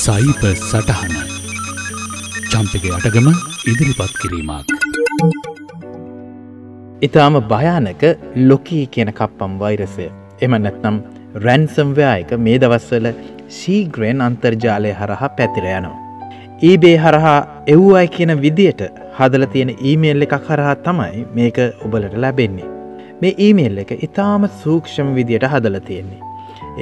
සයිප සටහන චම්පක අටගම ඉදිරිපත් කිරීමක්. ඉතාම භයානක ලොකී කියන කප්පම් වෛරසය එම නැත්නම් රැන්සම්වයායක මේ දවස්වල ශීග්‍රයෙන් අන්තර්ජාලය හරහා පැතිර යනවා. ඊබේ හරහා එව්වයි කියන විදියට හදල තියෙන ඊමේල් එකක් හරහා තමයි මේක ඔබලට ලැබෙන්නේ. මේ ඊමේල් එක ඉතාම සූක්ෂම විදියට හදල තියෙන්නේ.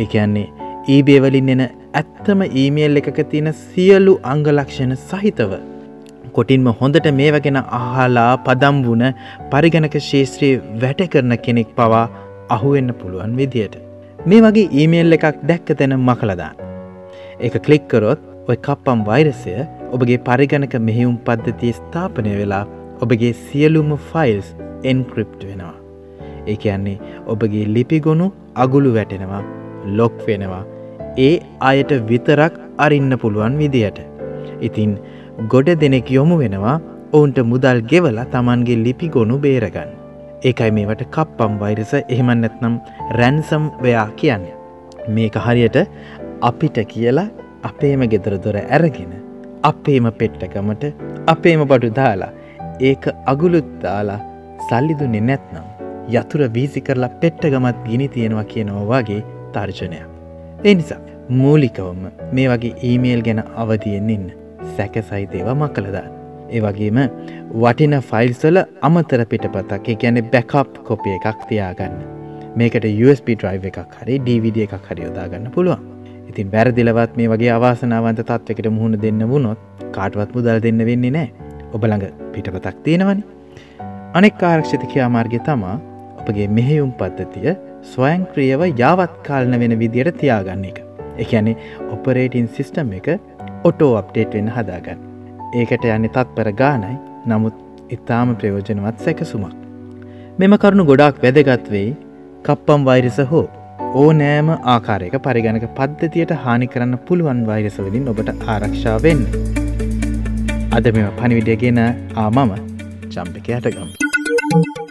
ඒකයන්නේ ඊබේවලින් එන ඇත්තම ඊමේල් එකක තියෙන සියලු අංගලක්ෂණ සහිතව. කොටින්ම හොඳට මේවගෙන අහලා පදම්වුන පරිගණක ශේත්‍රයේ වැට කරන කෙනෙක් පවා අහුවෙන්න පුළුවන් විදියට. මේ වගේ ඊමේල් එකක් දැක්ක තැන මකලදාන්න. ඒක කලික්කරොත් ඔය කප්පම් වෛරසය ඔබගේ පරිගණක මෙහෙවුම් පද්ධතිය ස්ථාපනය වෙලා ඔබගේ සියලුම ෆයිල්ස් එන්ක්‍රිප්ට් වෙනවා. ඒ කියන්නේ ඔබගේ ලිපිගොුණු අගුළු වැටෙනවා ලොක් වෙනවා ඒ අයට විතරක් අරින්න පුළුවන් විදියට. ඉතින් ගොඩ දෙනෙක් යොමු වෙනවා ඔවුන්ට මුදල් ගෙවලා තමන්ගේ ලිපි ගොුණු බේරගන්න. ඒකයි මේවට කප්පම් වෛරස එහෙමන් නැත්නම් රැන්සම් වයා කියන්න. මේක හරියට අපිට කියලා අපේම ගෙදර දොර ඇරගෙන අපේම පෙට්ටකමට අපේම බඩු දාලා ඒක අගුලුත් දාලා සල්ලිදුන්නේ නැත්නම් යතුර වීසි කරලා පෙට්ටගමත් ගිනි තියෙනවා කියනවා වගේ තර්ජනයක්. එනිසා මූලිකවම මේ වගේ ඊමේල් ගැන අවතියෙන් ඉන්න සැක සහිතේවා මකළදාන්න. ඒ වගේම වටින ෆයිල්සල අමතර පිටපතක් ගැන බැකප් කොපිය එකක් තියාගන්න. මේකට USB ඩ්‍රයිව එකක් හරි DVD එකක් හරි යොදාගන්න පුළුවන්. ඉතින් බැරදිලවත් මේ වගේ අවාසනාවන්ත තත්වකට මුහුණ දෙන්න වුණොත් කාටවත් මුදල් දෙන්න වෙන්නේ නෑ ඔබළඟ පිටපතක් තියෙනවනි. අනෙක් ආරක්ෂිතකයා මාර්ගය තමා අපගේ මෙහෙයුම් පද්ධතිය ස්වයංක්‍රියව යාවත් කාලන වෙන විදියට තියාගන්න එක. එකැනෙ ඔපරේටින් සිිස්ටම් එක ඔටෝ අප්ඩේට් වෙන්න හදාගන්න. ඒකට යන්නේ තත්පර ගානයි නමුත් ඉතාම ප්‍රයෝජනවත් සැකසුමක්. මෙම කරුණු ගොඩාක් වැදගත්වෙයි කප්පම් වෛරස හෝ ඕ නෑම ආකාරයක පරිගණක පද්ධතියට හානි කරන්න පුළුවන් වෛරසවලින් ඔබට ආරක්ෂාවෙන්න. අද මෙම පනිවිඩියගෙන ආමම චම්පක යටගම්.